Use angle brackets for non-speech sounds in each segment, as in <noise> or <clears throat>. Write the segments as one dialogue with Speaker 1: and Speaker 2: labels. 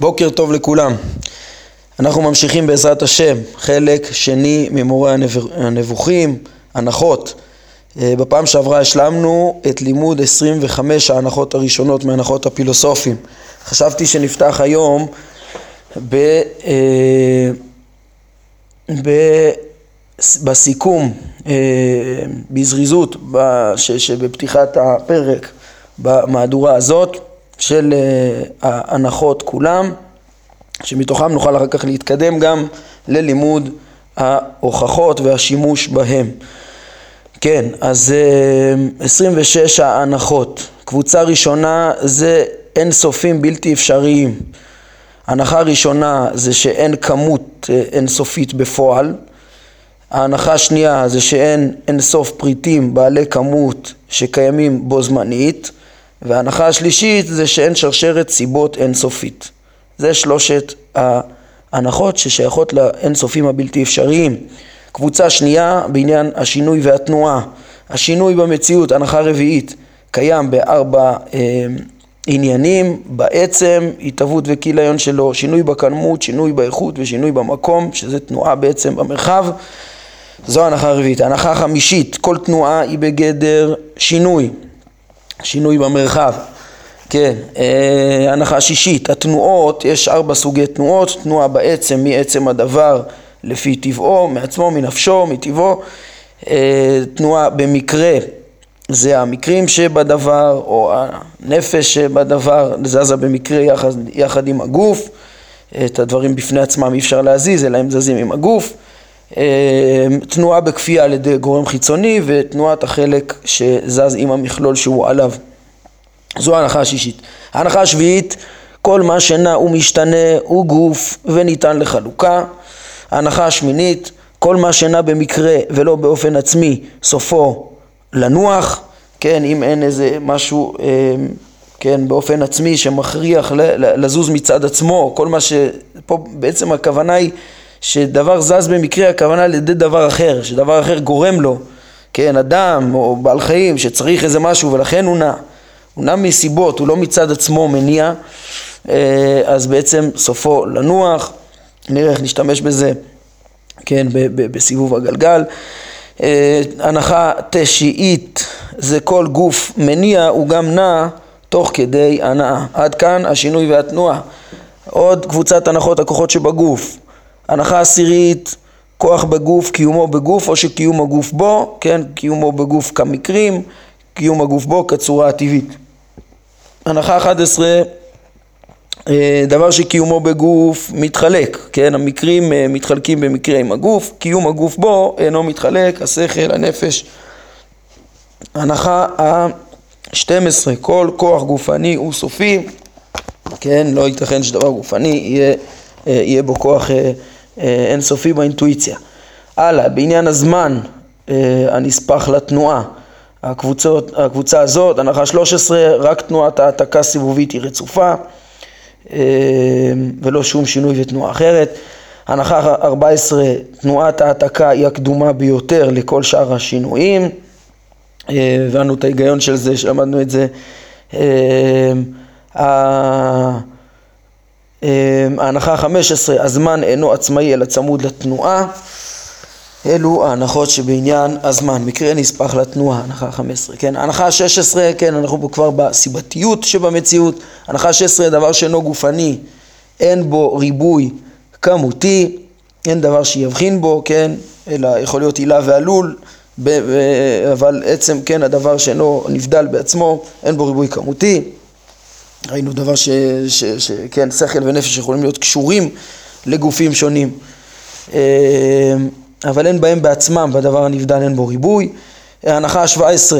Speaker 1: בוקר טוב לכולם. אנחנו ממשיכים בעזרת השם, חלק שני ממורה הנבוכים, הנחות. אה, בפעם שעברה השלמנו את לימוד 25 ההנחות הראשונות מהנחות הפילוסופים. חשבתי שנפתח היום ב, אה, ב, בסיכום, אה, בזריזות, שבפתיחת הפרק במהדורה הזאת של ההנחות כולם, שמתוכם נוכל אחר כך להתקדם גם ללימוד ההוכחות והשימוש בהם. כן, אז 26 ההנחות. קבוצה ראשונה זה אין סופים בלתי אפשריים. הנחה ראשונה זה שאין כמות אינסופית בפועל. ההנחה השנייה זה שאין אינסוף פריטים בעלי כמות שקיימים בו זמנית. וההנחה השלישית זה שאין שרשרת סיבות אינסופית. זה שלושת ההנחות ששייכות לאינסופים הבלתי אפשריים. קבוצה שנייה בעניין השינוי והתנועה. השינוי במציאות, הנחה רביעית, קיים בארבע אה, עניינים, בעצם, התהוות וכיליון שלו, שינוי בכמות, שינוי באיכות ושינוי במקום, שזה תנועה בעצם במרחב. זו הנחה רביעית. הנחה חמישית, כל תנועה היא בגדר שינוי. שינוי במרחב. כן, אה, הנחה שישית, התנועות, יש ארבע סוגי תנועות, תנועה בעצם, מעצם הדבר לפי טבעו, מעצמו, מנפשו, מטבעו, אה, תנועה במקרה, זה המקרים שבדבר, או הנפש שבדבר, זזה במקרה יחד, יחד עם הגוף, את הדברים בפני עצמם אי אפשר להזיז, אלא הם זזים עם הגוף. אה, תנועה בכפייה על ידי גורם חיצוני ותנועת החלק שזז עם המכלול שהוא עליו. זו ההנחה השישית. ההנחה השביעית, כל מה שנע ומשתנה הוא גוף וניתן לחלוקה. ההנחה השמינית, כל מה שנע במקרה ולא באופן עצמי, סופו לנוח. כן, אם אין איזה משהו, אה, כן, באופן עצמי שמכריח לזוז מצד עצמו, כל מה ש... פה בעצם הכוונה היא שדבר זז במקרה, הכוונה על ידי דבר אחר, שדבר אחר גורם לו, כן, אדם או בעל חיים שצריך איזה משהו ולכן הוא נע, הוא נע מסיבות, הוא לא מצד עצמו מניע, אה, אז בעצם סופו לנוח, נראה איך נשתמש בזה, כן, בסיבוב הגלגל. אה, הנחה תשיעית זה כל גוף מניע, הוא גם נע תוך כדי הנאה. עד כאן השינוי והתנועה. עוד קבוצת הנחות הכוחות שבגוף. הנחה עשירית, כוח בגוף, קיומו בגוף או שקיום הגוף בו, כן, קיומו בגוף כמקרים, קיום הגוף בו כצורה הטבעית. הנחה 11, אה, דבר שקיומו בגוף מתחלק, כן, המקרים אה, מתחלקים במקרה עם הגוף, קיום הגוף בו אינו מתחלק, השכל, הנפש. הנחה ה-12, כל כוח גופני הוא סופי, כן, לא ייתכן שדבר גופני יהיה, אה, יהיה בו כוח אינסופי באינטואיציה. הלאה, בעניין הזמן אה, הנספח לתנועה, הקבוצות, הקבוצה הזאת, הנחה 13, רק תנועת העתקה סיבובית היא רצופה אה, ולא שום שינוי ותנועה אחרת. הנחה 14, תנועת העתקה היא הקדומה ביותר לכל שאר השינויים. הבנו את ההיגיון של זה, שלמדנו את זה. אמ, ההנחה ה-15, הזמן אינו עצמאי אלא צמוד לתנועה. אלו ההנחות שבעניין הזמן, מקרה נספח לתנועה, הנחה ה-15, כן? הנחה ה-16, כן, אנחנו כבר בסיבתיות שבמציאות, הנחה ה-16, דבר שאינו גופני, אין בו ריבוי כמותי, אין דבר שיבחין בו, כן, אלא יכול להיות עילה ועלול, אבל עצם, כן, הדבר שאינו נבדל בעצמו, אין בו ריבוי כמותי. ראינו דבר ש... ש... ש... כן, שכל ונפש יכולים להיות קשורים לגופים שונים, אה, אבל אין בהם בעצמם, בדבר הנבדל אין בו ריבוי. ההנחה ה-17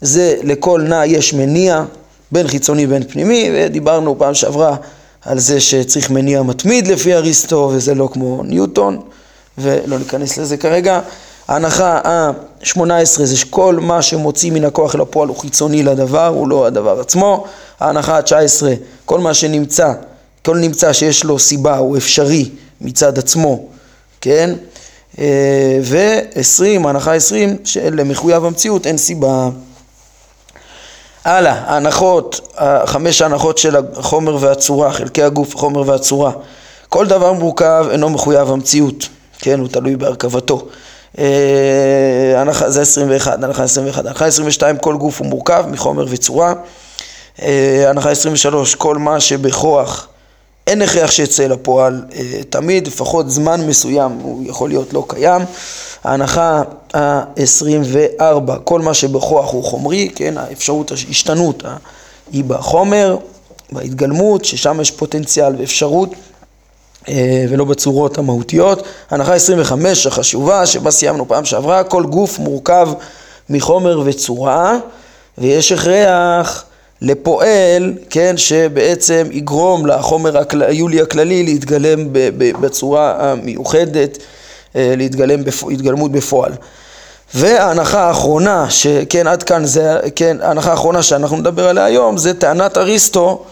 Speaker 1: זה לכל נע יש מניע, בין חיצוני ובין פנימי, ודיברנו פעם שעברה על זה שצריך מניע מתמיד לפי אריסטו, וזה לא כמו ניוטון, ולא ניכנס לזה כרגע. ההנחה ה-18 זה שכל מה שמוציא מן הכוח אל הפועל הוא חיצוני לדבר, הוא לא הדבר עצמו. ההנחה ה-19, כל מה שנמצא, כל נמצא שיש לו סיבה הוא אפשרי מצד עצמו, כן? אה, ו-20, ההנחה ה-20, שלמחויב המציאות אין סיבה. הלאה, ההנחות, חמש ההנחות של החומר והצורה, חלקי הגוף, החומר והצורה. כל דבר מורכב אינו מחויב המציאות, כן, הוא תלוי בהרכבתו. אה, הנחה זה 21, הנחה 21, הנחה 22 כל גוף הוא מורכב מחומר וצורה, אה, הנחה 23 כל מה שבכוח אין הכרח שיצא לפועל אה, תמיד, לפחות זמן מסוים הוא יכול להיות לא קיים. ההנחה ה-24, כל מה שבכוח הוא חומרי, כן, האפשרות ההשתנות היא בחומר, בהתגלמות, ששם יש פוטנציאל ואפשרות ולא בצורות המהותיות. הנחה 25 החשובה, שבה סיימנו פעם שעברה, כל גוף מורכב מחומר וצורה, ויש הכרח לפועל, כן, שבעצם יגרום לחומר היולי הכללי להתגלם בצורה המיוחדת, אה, להתגלם התגלמות בפועל. וההנחה האחרונה, שכן עד כאן זה, כן, ההנחה האחרונה שאנחנו נדבר עליה היום, זה טענת אריסטו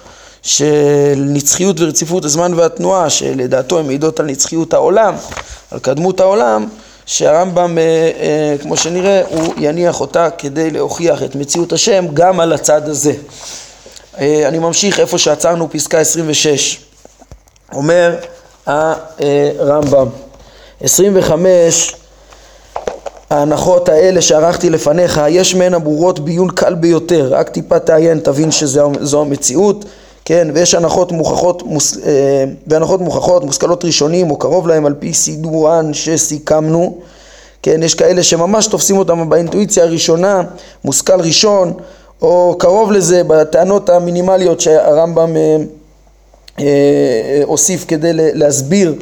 Speaker 1: של נצחיות ורציפות הזמן והתנועה, שלדעתו הן מעידות על נצחיות העולם, על קדמות העולם, שהרמב"ם, אה, אה, כמו שנראה, הוא יניח אותה כדי להוכיח את מציאות השם גם על הצד הזה. אה, אני ממשיך איפה שעצרנו, פסקה 26. אומר הרמב"ם, 25 ההנחות האלה שערכתי לפניך, יש מהן הברורות בעיון קל ביותר, רק טיפה תעיין, תבין שזו המציאות. כן, ויש הנחות מוכחות, מוס, אה, והנחות מוכחות, מושכלות ראשונים או קרוב להם על פי סידורן שסיכמנו, כן, יש כאלה שממש תופסים אותם באינטואיציה הראשונה, מושכל ראשון, או קרוב לזה בטענות המינימליות שהרמב"ם אה, אה, הוסיף כדי להסביר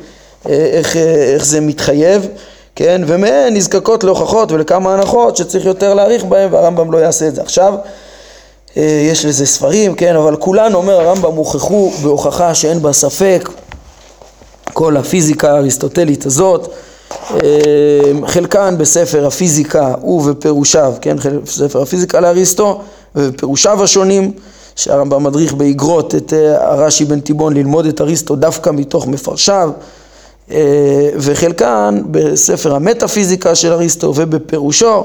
Speaker 1: אה, איך, אה, איך זה מתחייב, כן, ומהן נזקקות להוכחות ולכמה הנחות שצריך יותר להעריך בהן והרמב"ם לא יעשה את זה עכשיו. אה, יש לזה ספרים, כן, אבל כולן, אומר הרמב"ם, הוכחו בהוכחה שאין בה ספק, כל הפיזיקה האריסטוטלית הזאת, אה, חלקן בספר הפיזיקה ובפירושיו, כן, ספר הפיזיקה לאריסטו ובפירושיו השונים, שהרמב"ם מדריך באגרות את אה, הרש"י בן תיבון ללמוד את אריסטו דווקא מתוך מפרשיו, וחלקן בספר המטאפיזיקה של אריסטו ובפירושו,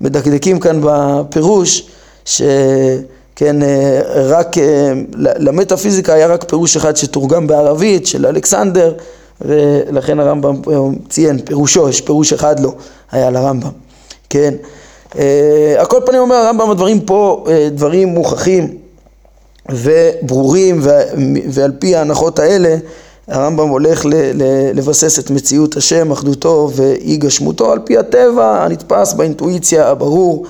Speaker 1: מדקדקים כאן בפירוש שכן, אה, רק, אה, למטאפיזיקה היה רק פירוש אחד שתורגם בערבית, של אלכסנדר, ולכן הרמב"ם אה, ציין, פירושו, יש פירוש אחד לו, היה לרמב"ם, כן. על כל פנים אומר הרמב"ם, הדברים פה דברים מוכחים וברורים, ועל פי ההנחות האלה, הרמב"ם הולך לבסס את מציאות השם, אחדותו ואי גשמותו על פי הטבע הנתפס באינטואיציה הברור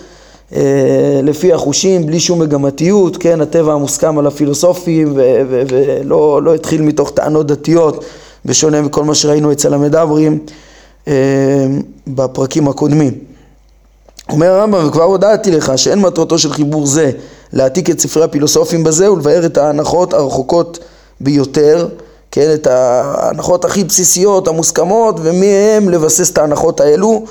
Speaker 1: לפי החושים, בלי שום מגמתיות, כן, הטבע המוסכם על הפילוסופים ולא לא התחיל מתוך טענות דתיות, בשונה מכל מה שראינו אצל המדברים אה, בפרקים הקודמים. אומר הרמב"ם, וכבר הודעתי לך שאין מטרתו של חיבור זה להעתיק את ספרי הפילוסופים בזה ולבאר את ההנחות הרחוקות ביותר, כן, את ההנחות הכי בסיסיות, המוסכמות, ומהם לבסס את ההנחות האלו.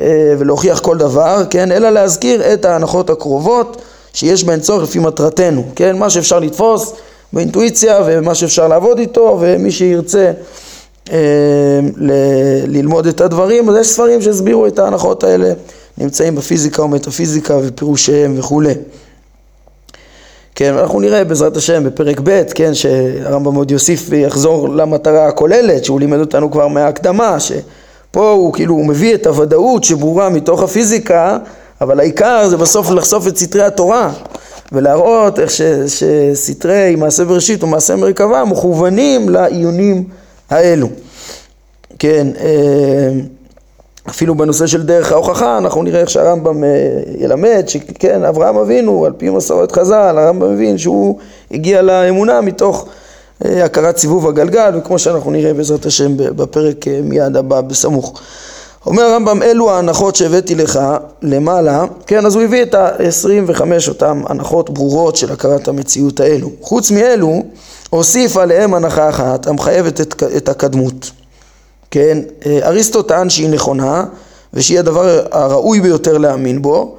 Speaker 1: אה, ולהוכיח כל דבר, כן, אלא להזכיר את ההנחות הקרובות שיש בהן צורך לפי מטרתנו, כן, מה שאפשר לתפוס באינטואיציה ומה שאפשר לעבוד איתו ומי שירצה אה, ל- ללמוד את הדברים, אז יש ספרים שהסבירו את ההנחות האלה, נמצאים בפיזיקה ומטאפיזיקה ופירושיהם וכולי. כן, אנחנו נראה בעזרת השם בפרק ב', כן, שהרמב"ם עוד יוסיף ויחזור למטרה הכוללת, שהוא לימד אותנו כבר מההקדמה, ש... פה הוא כאילו, הוא מביא את הוודאות שברורה מתוך הפיזיקה, אבל העיקר זה בסוף לחשוף את סתרי התורה ולהראות איך ש, שסתרי מעשה בראשית ומעשה מרכבה מכוונים לעיונים האלו. כן, אה, אפילו בנושא של דרך ההוכחה אנחנו נראה איך שהרמב"ם אה, ילמד שכן אברהם אבינו על פי מסורת חז"ל הרמב"ם מבין שהוא הגיע לאמונה מתוך הכרת סיבוב הגלגל, וכמו שאנחנו נראה בעזרת השם בפרק אה, מיד הבא בסמוך. אומר הרמב"ם, אלו ההנחות שהבאתי לך למעלה, כן, אז הוא הביא את ה-25 אותן הנחות ברורות של הכרת המציאות האלו. חוץ מאלו, הוסיף עליהם הנחה אחת המחייבת את, את הקדמות. כן, אה, אריסטו טען שהיא נכונה, ושהיא הדבר הראוי ביותר להאמין בו,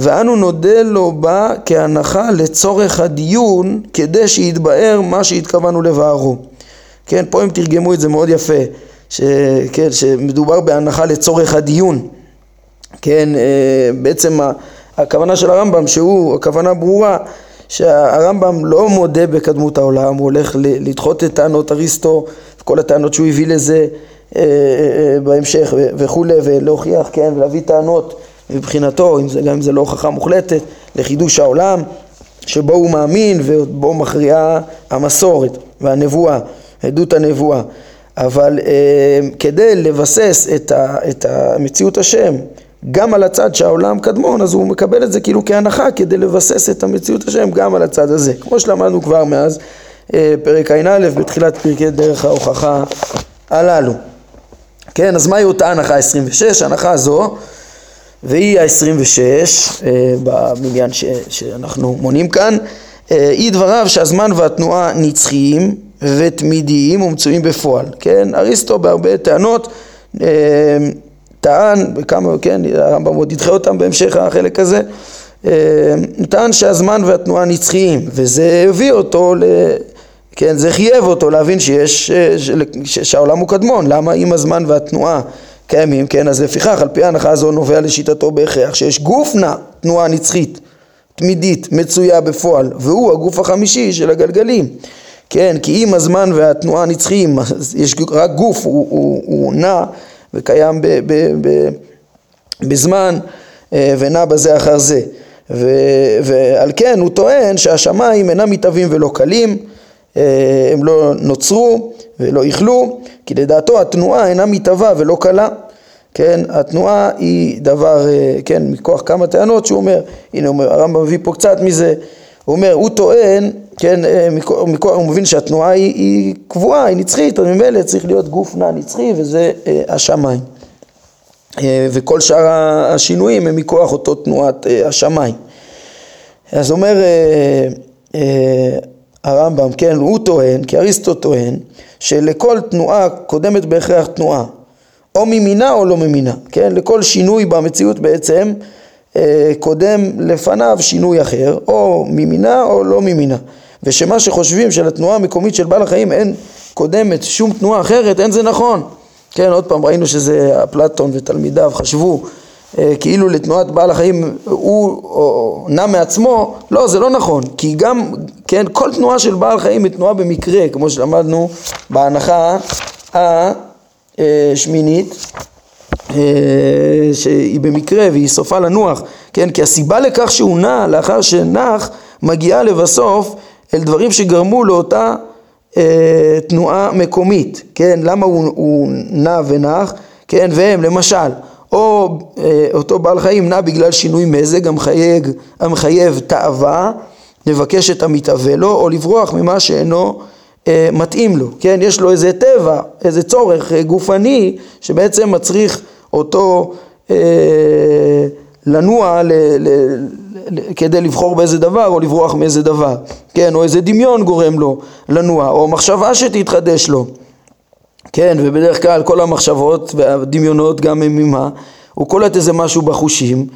Speaker 1: ואנו נודה לו בה כהנחה לצורך הדיון כדי שיתבאר מה שהתכוונו לבארו. כן, פה הם תרגמו את זה מאוד יפה, ש, כן, שמדובר בהנחה לצורך הדיון. כן, אה, בעצם הכוונה של הרמב"ם שהוא, הכוונה ברורה שהרמב"ם לא מודה בקדמות העולם, הוא הולך לדחות את טענות אריסטו וכל הטענות שהוא הביא לזה אה, אה, בהמשך וכולי ולהוכיח, כן, ולהביא טענות מבחינתו, אם זה, גם אם זה לא הוכחה מוחלטת, לחידוש העולם שבו הוא מאמין ובו מכריעה המסורת והנבואה, עדות הנבואה. אבל אה, כדי לבסס את, ה, את המציאות השם גם על הצד שהעולם קדמון, אז הוא מקבל את זה כאילו כהנחה כדי לבסס את המציאות השם גם על הצד הזה. כמו שלמדנו כבר מאז אה, פרק ע"א בתחילת פרקי דרך ההוכחה הללו. כן, אז מהי אותה הנחה 26? הנחה זו, והיא ה-26 אה, במניין ש, שאנחנו מונים כאן, אה, היא דבריו שהזמן והתנועה נצחיים ותמידיים ומצויים בפועל. כן, אריסטו בהרבה טענות טען, בכמה, כן, הרמב"ם עוד ידחה אותם בהמשך החלק הזה, טען שהזמן והתנועה נצחיים, וזה הביא אותו ל... כן, זה חייב אותו להבין שיש, שהעולם הוא קדמון, למה אם הזמן והתנועה קיימים, כן, אז לפיכך על פי ההנחה הזו נובע לשיטתו בהכרח שיש גוף נע, תנועה נצחית, תמידית, מצויה בפועל, והוא הגוף החמישי של הגלגלים, כן, כי אם הזמן והתנועה נצחיים, יש רק גוף, הוא, הוא, הוא נע וקיים ב, ב, ב, בזמן אה, ונע בזה אחר זה. ו, ועל כן הוא טוען שהשמיים אינם מתהווים ולא קלים, הם לא נוצרו ולא איכלו, כי לדעתו התנועה אינה מתהווה ולא קלה. כן, התנועה היא דבר, אה, כן, מכוח כמה טענות שהוא אומר, הנה אומר, הרמב"ם מביא פה קצת מזה, הוא אומר, הוא טוען, כן, מכוח, מכוח, הוא מבין שהתנועה היא, היא קבועה, היא נצחית, אז ממילא צריך להיות גוף נע נצחי וזה אה, השמיים. אה, וכל שאר השינויים הם מכוח אותו תנועת אה, השמיים. אז אומר אה, אה, הרמב"ם, כן, הוא טוען, כי אריסטו טוען, שלכל תנועה קודמת בהכרח תנועה, או ממינה או לא ממינה, כן, לכל שינוי במציאות בעצם אה, קודם לפניו שינוי אחר, או ממינה או לא ממינה, ושמה שחושבים שלתנועה המקומית של בעל החיים אין קודמת שום תנועה אחרת, אין זה נכון. כן, עוד פעם ראינו שזה אפלטון ותלמידיו חשבו כאילו לתנועת בעל החיים הוא נע מעצמו, לא, זה לא נכון, כי גם, כן, כל תנועה של בעל חיים היא תנועה במקרה, כמו שלמדנו בהנחה השמינית, אה, שהיא במקרה והיא סופה לנוח, כן, כי הסיבה לכך שהוא נע לאחר שנח מגיעה לבסוף אל דברים שגרמו לאותה אה, תנועה מקומית, כן, למה הוא, הוא נע ונח, כן, והם למשל, או אה, אותו בעל חיים נע בגלל שינוי מזג המחייב, המחייב תאווה, לבקש את המתאווה לו, או לברוח ממה שאינו אה, מתאים לו, כן, יש לו איזה טבע, איזה צורך אה, גופני שבעצם מצריך אותו אה, לנוע ל, ל, ל, כדי לבחור באיזה דבר או לברוח מאיזה דבר, כן, או איזה דמיון גורם לו לנוע, או מחשבה שתתחדש לו, כן, ובדרך כלל כל המחשבות והדמיונות גם הם ממה, הוא קולט איזה משהו בחושים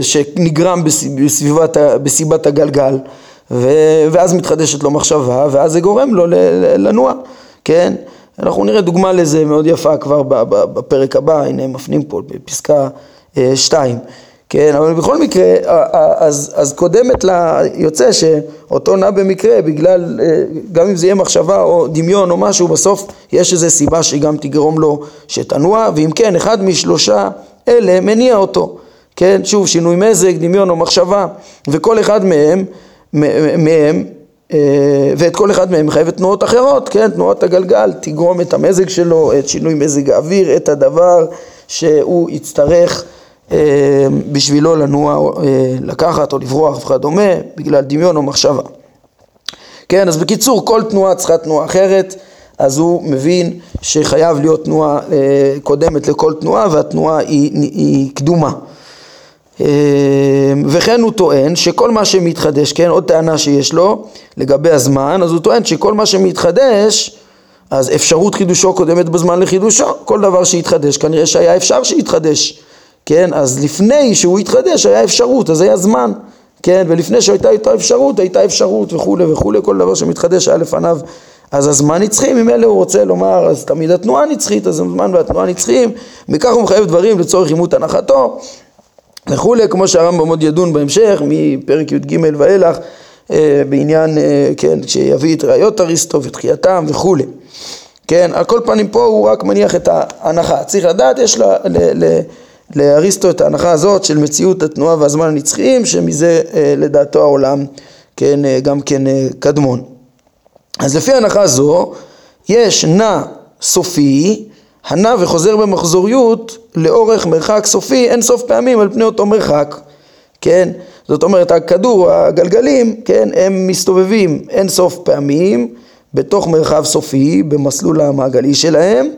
Speaker 1: שנגרם בסביבת, בסיבת הגלגל ו... ואז מתחדשת לו מחשבה ואז זה גורם לו לנוע, כן? אנחנו נראה דוגמה לזה מאוד יפה כבר בפרק הבא, הנה מפנים פה בפסקה 2, אה, כן, אבל בכל מקרה, אז, אז קודמת לה, יוצא שאותו נע במקרה, בגלל, אה, גם אם זה יהיה מחשבה או דמיון או משהו, בסוף יש איזו סיבה שגם תגרום לו שתנוע, ואם כן, אחד משלושה אלה מניע אותו, כן, שוב, שינוי מזג, דמיון או מחשבה, וכל אחד מהם, מהם אה, ואת כל אחד מהם מחייבת תנועות אחרות, כן, תנועת הגלגל תגרום את המזג שלו, את שינוי מזג האוויר, את הדבר שהוא יצטרך בשבילו לנוע, אה, לקחת או לברוח וכדומה, בגלל דמיון או מחשבה. כן, אז בקיצור, כל תנועה צריכה תנועה אחרת, אז הוא מבין שחייב להיות תנועה קודמת לכל תנועה והתנועה היא, היא קדומה. וכן הוא טוען שכל מה שמתחדש, כן, עוד טענה שיש לו לגבי הזמן, אז הוא טוען שכל מה שמתחדש, אז אפשרות חידושו קודמת בזמן לחידושו, כל דבר שהתחדש, כנראה שהיה אפשר שיתחדש, כן, אז לפני שהוא התחדש היה אפשרות, אז היה זמן, כן, ולפני שהייתה איתו אפשרות, הייתה אפשרות וכולי וכולי, כל דבר שמתחדש היה לפניו, אז הזמן נצחי, ממילא הוא רוצה לומר, אז תמיד התנועה נצחית, אז הזמן והתנועה נצחיים, מכך הוא מחייב דברים לצורך אימות הנחתו, וכולי, כמו שהרמב"ם עוד ידון בהמשך, מפרק י"ג ואילך, אה, בעניין, אה, כן, שיביא את ראיות אריסטו ותחייתם וכולי. כן, על כל פנים פה הוא רק מניח את ההנחה. צריך לדעת, יש לה, ל, ל, לאריסטו את ההנחה הזאת של מציאות התנועה והזמן הנצחיים, שמזה אה, לדעתו העולם, כן, גם כן קדמון. אז לפי ההנחה זו, יש נע סופי, הנע וחוזר במחזוריות לאורך מרחק סופי אין סוף פעמים על פני אותו מרחק, כן? זאת אומרת הכדור, הגלגלים, כן, הם מסתובבים אין סוף פעמים בתוך מרחב סופי במסלול המעגלי שלהם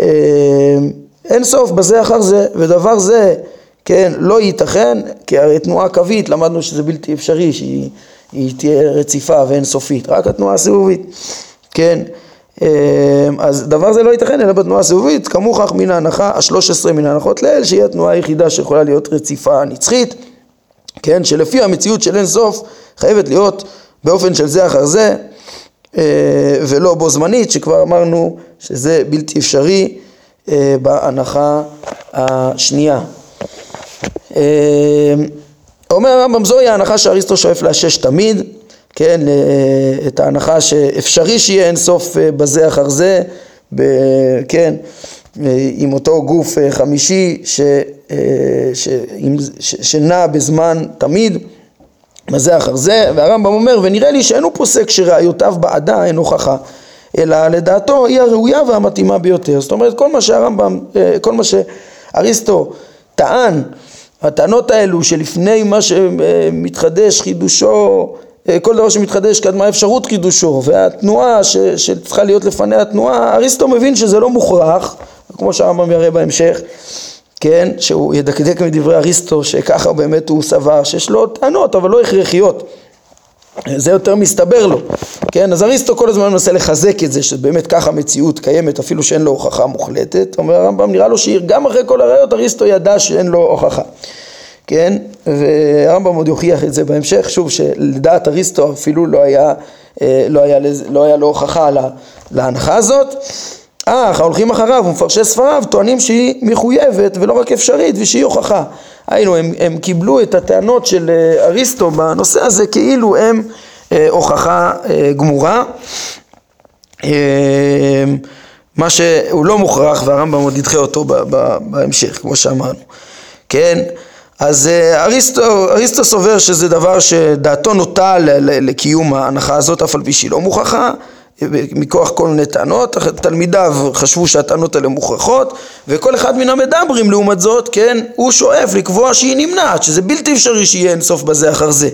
Speaker 1: אה, אין סוף בזה אחר זה, ודבר זה, כן, לא ייתכן, כי הרי תנועה קווית, למדנו שזה בלתי אפשרי שהיא תהיה רציפה ואין סופית, רק התנועה הסיבובית, כן, אה, אז דבר זה לא ייתכן אלא בתנועה הסיבובית, כמוכח מן ההנחה, השלוש עשרה מן ההנחות לאל, שהיא התנועה היחידה שיכולה להיות רציפה נצחית, כן, שלפי המציאות של אין סוף חייבת להיות באופן של זה אחר זה אה, ולא בו זמנית, שכבר אמרנו שזה בלתי אפשרי בהנחה השנייה. אומר הרמב"ם זוהי ההנחה שאריסטו שואף לאשש תמיד כן, את ההנחה שאפשרי שיהיה אין סוף אה, בזה אחר זה, ב, כן, אה, עם אותו גוף אה, חמישי ש, ש, ש, שנע בזמן תמיד, בזה אחר זה, והרמב"ם אומר, ונראה לי שאין הוא פוסק שראיותיו בעדה אין הוכחה, אלא לדעתו היא הראויה והמתאימה ביותר. זאת אומרת, כל מה שהרמב"ם, כל מה שאריסטו טען, הטענות האלו שלפני מה שמתחדש חידושו אה, כל דבר שמתחדש קדמה אפשרות קידושו והתנועה ש, שצריכה להיות לפניה התנועה, אריסטו מבין שזה לא מוכרח, כמו שהרמב"ם יראה בהמשך, כן, שהוא ידקדק מדברי אריסטו שככה באמת הוא סבר שיש לו טענות אבל לא הכרחיות זה יותר מסתבר לו, כן? אז אריסטו כל הזמן מנסה לחזק את זה שבאמת ככה מציאות קיימת אפילו שאין לו הוכחה מוחלטת אומר הרמב"ם נראה לו שגם אחרי כל הראיות אריסטו ידע שאין לו הוכחה כן? והרמב"ם עוד יוכיח את זה בהמשך, שוב שלדעת אריסטו אפילו לא היה, אה, לא היה, לא היה לו הוכחה להנחה הזאת. אך ההולכים אחריו ומפרשי ספריו טוענים שהיא מחויבת ולא רק אפשרית ושהיא הוכחה. היינו, הם, הם קיבלו את הטענות של אה, אריסטו בנושא הזה כאילו הם אה, הוכחה אה, גמורה. אה, מה שהוא לא מוכרח והרמב"ם עוד ידחה אותו בהמשך, כמו שאמרנו. כן? אז אה, אריסטו, אריסטו סובר שזה דבר שדעתו נוטה לקיום ההנחה הזאת אף על פי שהיא לא מוכחה מכוח כל מיני טענות, תלמידיו חשבו שהטענות האלה מוכרחות וכל אחד מן המדברים לעומת זאת, כן, הוא שואף לקבוע שהיא נמנעת, שזה בלתי אפשרי שיהיה אינסוף בזה אחר זה.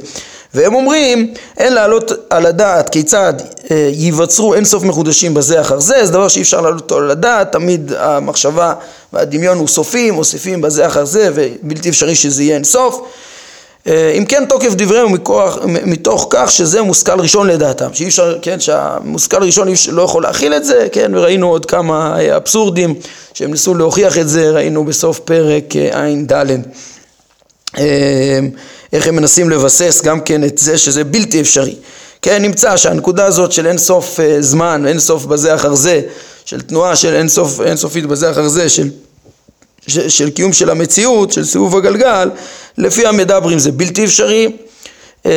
Speaker 1: והם אומרים אין להעלות על הדעת כיצד אה, ייווצרו אינסוף מחודשים בזה אחר זה, זה דבר שאי אפשר להעלות אותו על הדעת, תמיד המחשבה והדמיון הוא סופי, מוסיפים בזה אחר זה ובלתי אפשרי שזה יהיה אינסוף. אה, אם כן תוקף דבריהם מכוח, מתוך כך שזה מושכל ראשון לדעתם, שאי אפשר, כן, שהמושכל ראשון לא יכול להכיל את זה, כן, וראינו עוד כמה אבסורדים שהם ניסו להוכיח את זה, ראינו בסוף פרק אה, ע"ד. איך הם מנסים לבסס גם כן את זה שזה בלתי אפשרי. כן, נמצא שהנקודה הזאת של אין סוף אה, זמן, אין סוף בזה אחר זה, של תנועה של אין סוף, אין סופית בזה אחר זה, של, של, של קיום של המציאות, של סיבוב הגלגל, לפי המדברים זה בלתי אפשרי. אה,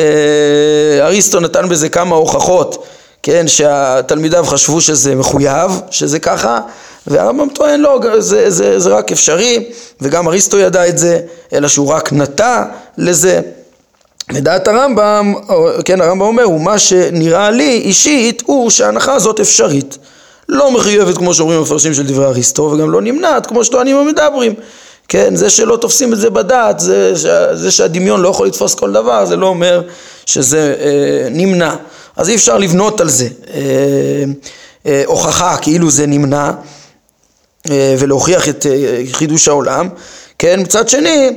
Speaker 1: אריסטו נתן בזה כמה הוכחות, כן, שהתלמידיו חשבו שזה מחויב, שזה ככה, והרמב"ם טוען לא, זה, זה, זה רק אפשרי, וגם אריסטו ידע את זה, אלא שהוא רק נטע לזה. לדעת הרמב"ם, כן הרמב"ם אומר, ומה שנראה לי אישית הוא שההנחה הזאת אפשרית. לא מחויבת כמו שאומרים המפרשים של דברי אריסטו וגם לא נמנעת כמו שטוענים המדברים. כן, זה שלא תופסים את זה בדעת, זה, זה שהדמיון לא יכול לתפוס כל דבר, זה לא אומר שזה אה, נמנע. אז אי אפשר לבנות על זה אה, אה, הוכחה כאילו זה נמנע אה, ולהוכיח את אה, חידוש העולם. כן, מצד שני,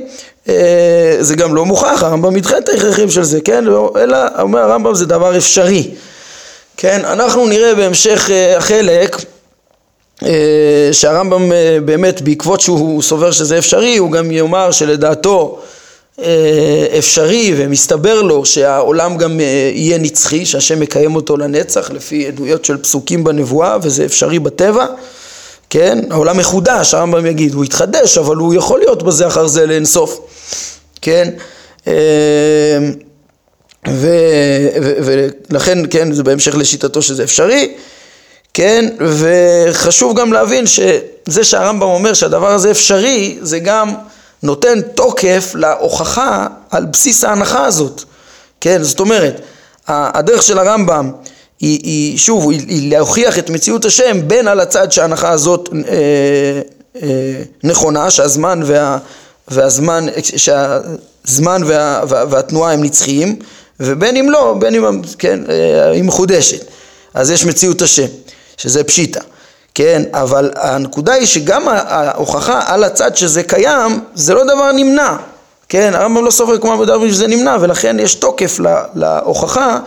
Speaker 1: אה, זה גם לא מוכח, הרמב"ם ידחה את ההכרחים של זה, כן? לא, אלא, אומר הרמב"ם זה דבר אפשרי. כן, אנחנו נראה בהמשך אה, החלק אה, שהרמב"ם באמת בעקבות שהוא סובר שזה אפשרי, הוא גם יאמר שלדעתו אפשרי ומסתבר לו שהעולם גם יהיה נצחי, שהשם מקיים אותו לנצח לפי עדויות של פסוקים בנבואה וזה אפשרי בטבע כן? העולם מחודש, הרמב"ם יגיד, הוא התחדש, אבל הוא יכול להיות בזה אחר זה לאינסוף, כן? ולכן, כן, זה בהמשך לשיטתו שזה אפשרי, כן, וחשוב גם להבין שזה שהרמב"ם אומר שהדבר הזה אפשרי, זה גם נותן תוקף להוכחה על בסיס ההנחה הזאת, כן, זאת אומרת, הדרך של הרמב"ם היא, היא שוב, היא, היא להוכיח את מציאות השם בין על הצד שההנחה הזאת אה, אה, נכונה, שהזמן וה, והזמן, שהזמן וה, וה, והתנועה הם נצחיים, ובין אם לא, בין אם, כן, אה, היא מחודשת. אז יש מציאות השם, שזה פשיטה, כן, אבל הנקודה היא שגם ההוכחה על הצד שזה קיים, זה לא דבר נמנע, כן, הרמב"ם לא סופר כמו מדבר שזה נמנע, ולכן יש תוקף להוכחה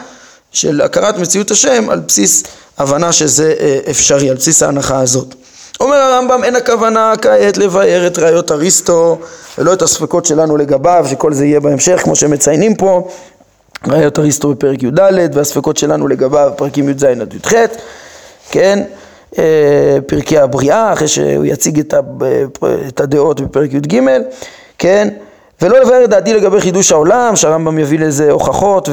Speaker 1: של הכרת מציאות השם על בסיס הבנה שזה אה, אפשרי, על בסיס ההנחה הזאת. אומר הרמב"ם, אין הכוונה כעת לבאר את ראיות אריסטו ולא את הספקות שלנו לגביו, שכל זה יהיה בהמשך, כמו שמציינים פה, ראיות אריסטו בפרק י"ד והספקות שלנו לגביו פרקים י"ז עד י"ח, כן, אה, פרקי הבריאה, אחרי שהוא יציג את הדעות בפרק י"ג, כן, ולא לבאר את דעתי לגבי חידוש העולם, שהרמב"ם יביא לזה הוכחות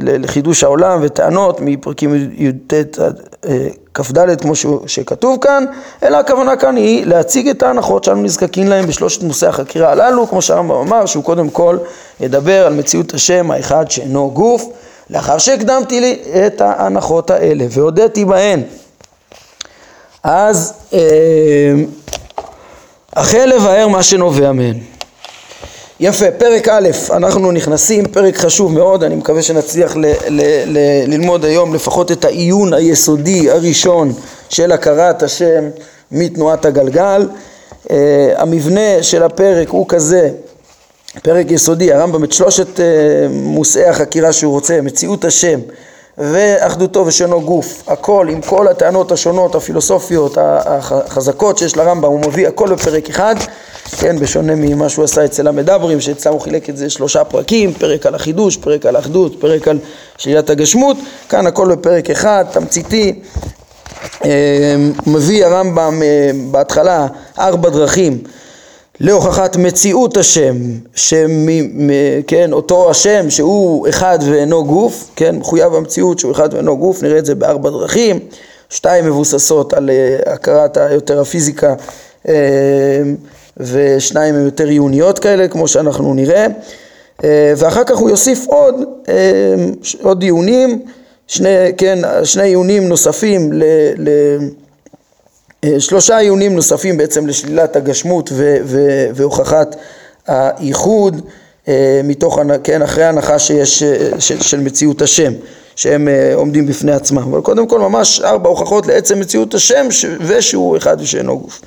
Speaker 1: לחידוש העולם וטענות מפרקים י"ט עד אה, כ"ד כמו שכתוב כאן, אלא הכוונה כאן היא להציג את ההנחות שאנו נזקקים להם בשלושת נושאי החקירה הללו, כמו שהרמב"ם אמר, שהוא קודם כל ידבר על מציאות השם האחד שאינו גוף, לאחר שהקדמתי לי את ההנחות האלה והודיתי בהן. אז אה, החל לבאר מה שנובע מהן. יפה, פרק א', אנחנו נכנסים, פרק חשוב מאוד, אני מקווה שנצליח ל- ל- ל- ללמוד היום לפחות את העיון היסודי הראשון של הכרת השם מתנועת הגלגל. Uh, המבנה של הפרק הוא כזה, פרק יסודי, הרמב"ם את שלושת uh, מושאי החקירה שהוא רוצה, מציאות השם ואחדותו ושנו גוף, הכל עם כל הטענות השונות, הפילוסופיות, החזקות שיש לרמב"ם, הוא מביא הכל בפרק אחד כן, בשונה ממה שהוא עשה אצל המדברים, שאצלם הוא חילק את זה שלושה פרקים, פרק על החידוש, פרק על האחדות, פרק על שלילת הגשמות, כאן הכל בפרק אחד, תמציתי, אה, מביא הרמב"ם אה, בהתחלה ארבע דרכים. להוכחת מציאות השם, שם, כן, אותו השם שהוא אחד ואינו גוף, כן, מחויב המציאות שהוא אחד ואינו גוף, נראה את זה בארבע דרכים, שתיים מבוססות על אה, הכרת יותר הפיזיקה ושניים הם יותר עיוניות כאלה, כמו שאנחנו נראה, אה, ואחר כך הוא יוסיף עוד, אה, עוד עיונים, שני, כן, שני עיונים נוספים, ל, ל, אה, שלושה עיונים נוספים בעצם לשלילת הגשמות ו, ו, והוכחת הייחוד, מתוך, כן, אחרי ההנחה שיש, של, של מציאות השם, שהם עומדים בפני עצמם, אבל קודם כל ממש ארבע הוכחות לעצם מציאות השם ושהוא אחד ושאינו גוף.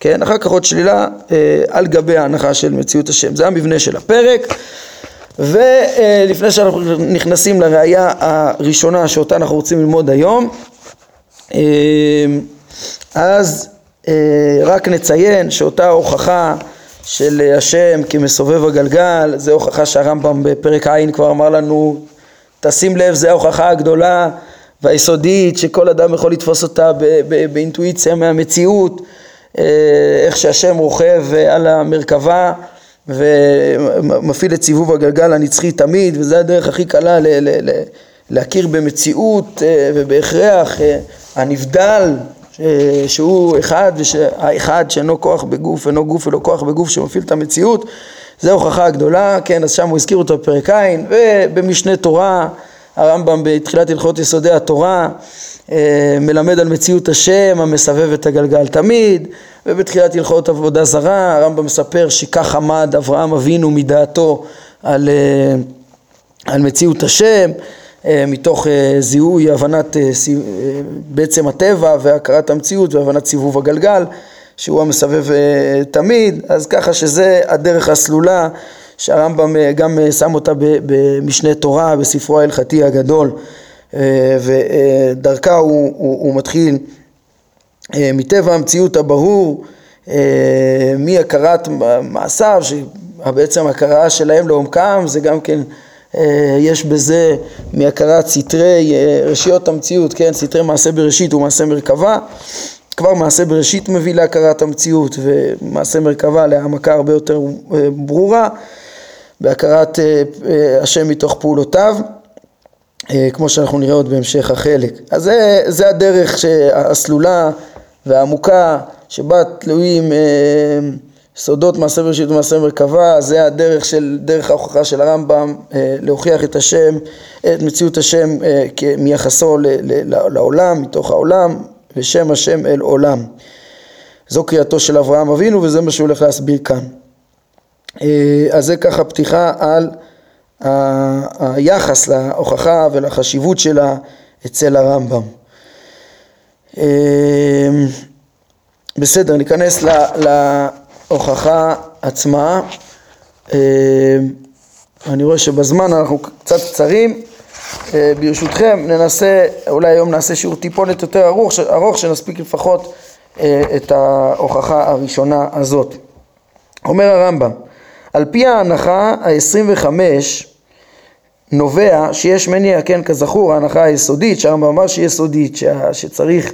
Speaker 1: כן, אחר כך עוד שלילה אה, על גבי ההנחה של מציאות השם. זה המבנה של הפרק. ולפני שאנחנו נכנסים לראייה הראשונה שאותה אנחנו רוצים ללמוד היום, אה, אז אה, רק נציין שאותה הוכחה של השם כמסובב הגלגל, זה הוכחה שהרמב"ם בפרק ע' כבר אמר לנו, תשים לב, זה ההוכחה הגדולה והיסודית שכל אדם יכול לתפוס אותה באינטואיציה מהמציאות. אה, איך שהשם רוכב אה, על המרכבה ומפעיל את סיבוב הגלגל הנצחי תמיד, וזו הדרך הכי קלה ל- ל- ל- להכיר במציאות אה, ובהכרח הנבדל שהוא אחד, האחד שאינו כוח בגוף, אינו גוף ולא כוח בגוף שמפעיל את המציאות, זו ההוכחה הגדולה, כן, אז שם הוא הזכיר אותו בפרק ע', ובמשנה תורה, הרמב"ם בתחילת הלכות יסודי התורה, מלמד על מציאות השם המסבב את הגלגל תמיד, ובתחילת הלכות עבודה זרה הרמב"ם מספר שכך עמד אברהם אבינו מדעתו על, אה, על מציאות השם, אה, מתוך זיהוי הבנת בעצם הטבע והכרת המציאות והבנת סיבוב הגלגל, שהוא המסבב תמיד, אז ככה שזה הדרך הסלולה שהרמב"ם גם שם אותה במשנה תורה בספרו ההלכתי הגדול. אה, ודרכה הוא, הוא, הוא מתחיל אה, מטבע המציאות הברור, אה, מהכרת מעשיו, שבעצם הכרה שלהם לעומקם זה גם כן, יש בזה מהכרת סתרי רשיות המציאות, כן, סתרי מעשה בראשית ומעשה מרכבה, כבר מעשה בראשית מביא להכרת המציאות ומעשה מרכבה להעמקה הרבה יותר אה, ברורה בהכרת אה, אה, השם מתוך פעולותיו כמו שאנחנו נראה עוד בהמשך החלק. אז זה, זה הדרך הסלולה והעמוקה שבה תלויים סודות מעשה בראשית ומעשה מרכבה, זה הדרך של, דרך ההוכחה של הרמב"ם להוכיח את השם, את מציאות השם מיחסו לעולם, מתוך העולם, ושם השם אל עולם. זו קריאתו של אברהם אבינו וזה מה שהוא הולך להסביר כאן. אה, אז זה ככה פתיחה על היחס להוכחה ולחשיבות שלה אצל הרמב"ם. אה, בסדר, ניכנס להוכחה עצמה. אה, אני רואה שבזמן אנחנו קצת קצרים, אה, ברשותכם ננסה, אולי היום נעשה שיעור טיפונת יותר ארוך, ארוך שנספיק לפחות אה, את ההוכחה הראשונה הזאת. אומר הרמב"ם, על פי ההנחה ה-25 נובע שיש מניע, כן, כזכור, ההנחה היסודית, שהרמב"ם אמר שהיא יסודית, שצריך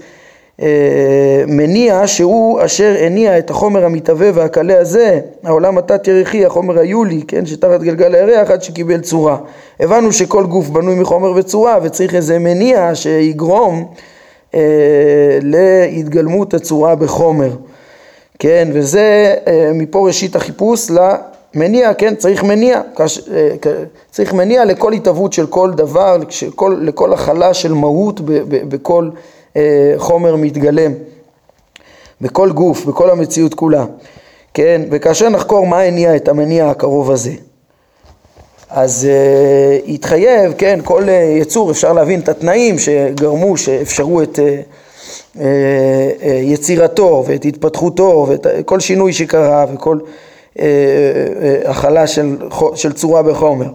Speaker 1: אה, מניע שהוא אשר הניע את החומר המתהווה והקלה הזה, העולם התת-ירחי, החומר היולי, כן, שתחת גלגל הירח עד שקיבל צורה. הבנו שכל גוף בנוי מחומר וצורה וצריך איזה מניע שיגרום אה, להתגלמות הצורה בחומר, כן, וזה אה, מפה ראשית החיפוש למניע, כן, צריך מניע, אה, צריך מניע לכל התהוות של כל דבר, לכל, לכל הכלה של מהות בכל אה, חומר מתגלם. בכל גוף, בכל המציאות כולה, כן? וכאשר נחקור מה הניע את המניע הקרוב הזה, אז uh, יתחייב, כן, כל uh, יצור אפשר להבין את התנאים שגרמו, שאפשרו את uh, uh, uh, יצירתו ואת התפתחותו ואת כל שינוי שקרה וכל הכלה של, של צורה בחומר.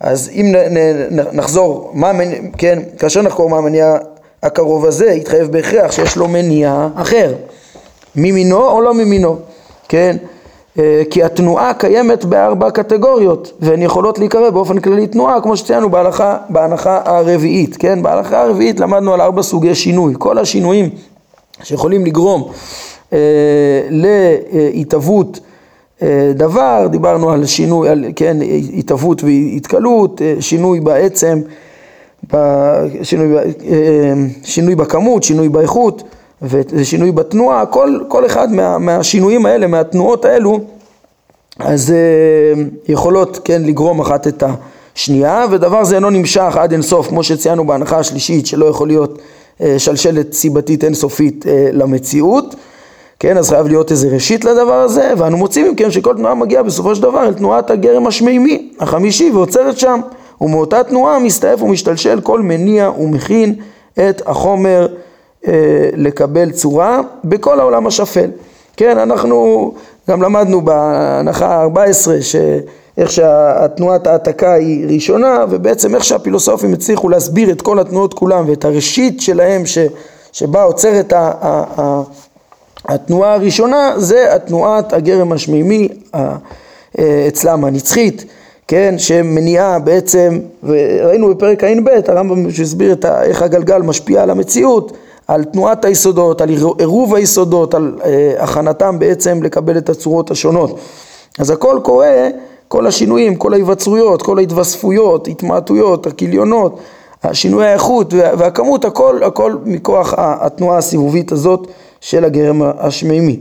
Speaker 1: אז אם נ, נ, נחזור, מה, כן, כאשר נחקור מה המניע הקרוב הזה יתחייב בהכרח שיש לו מניע אחר, ממינו או לא ממינו, כן? אה, כי התנועה קיימת בארבע קטגוריות והן יכולות להיקרא באופן כללי תנועה כמו שציינו בהלכה, בהנחה הרביעית, כן? בהלכה הרביעית למדנו על ארבע סוגי שינוי, כל השינויים שיכולים לגרום אה, להתהוות אה, דבר, דיברנו על שינוי, על, כן, התהוות והתקלות, אה, שינוי בעצם שינוי, אה, שינוי בכמות, שינוי באיכות ושינוי בתנועה, כל, כל אחד מה, מהשינויים האלה, מהתנועות האלו, אז אה, יכולות כן לגרום אחת את השנייה, ודבר זה אינו נמשך עד אינסוף, כמו שציינו בהנחה השלישית, שלא יכול להיות אה, שלשלת סיבתית אינסופית למציאות. כן, אז חייב להיות איזה ראשית לדבר הזה, ואנו מוצאים אם כן שכל תנועה מגיעה בסופו של דבר אל תנועת הגרם השמימי, החמישי, ועוצרת שם. ומאותה תנועה מסתעף ומשתלשל כל מניע ומכין את החומר אה, לקבל צורה בכל העולם השפל. כן, אנחנו גם למדנו בהנחה ה-14 שאיך שהתנועת ההעתקה היא ראשונה ובעצם איך שהפילוסופים הצליחו להסביר את כל התנועות כולם ואת הראשית שלהם ש, שבה עוצרת התנועה הראשונה זה התנועת הגרם השמימי אה, אצלם הנצחית כן, שמניעה בעצם, וראינו בפרק ע"ב, הרמב"ם שהסביר את איך הגלגל משפיע על המציאות, על תנועת היסודות, על עירוב היסודות, על אה, הכנתם בעצם לקבל את הצורות השונות. אז הכל קורה, כל השינויים, כל ההיווצרויות, כל ההתווספויות, התמעטויות, הכיליונות, השינוי האיכות והכמות, הכל, הכל מכוח התנועה הסיבובית הזאת של הגרם השמימי.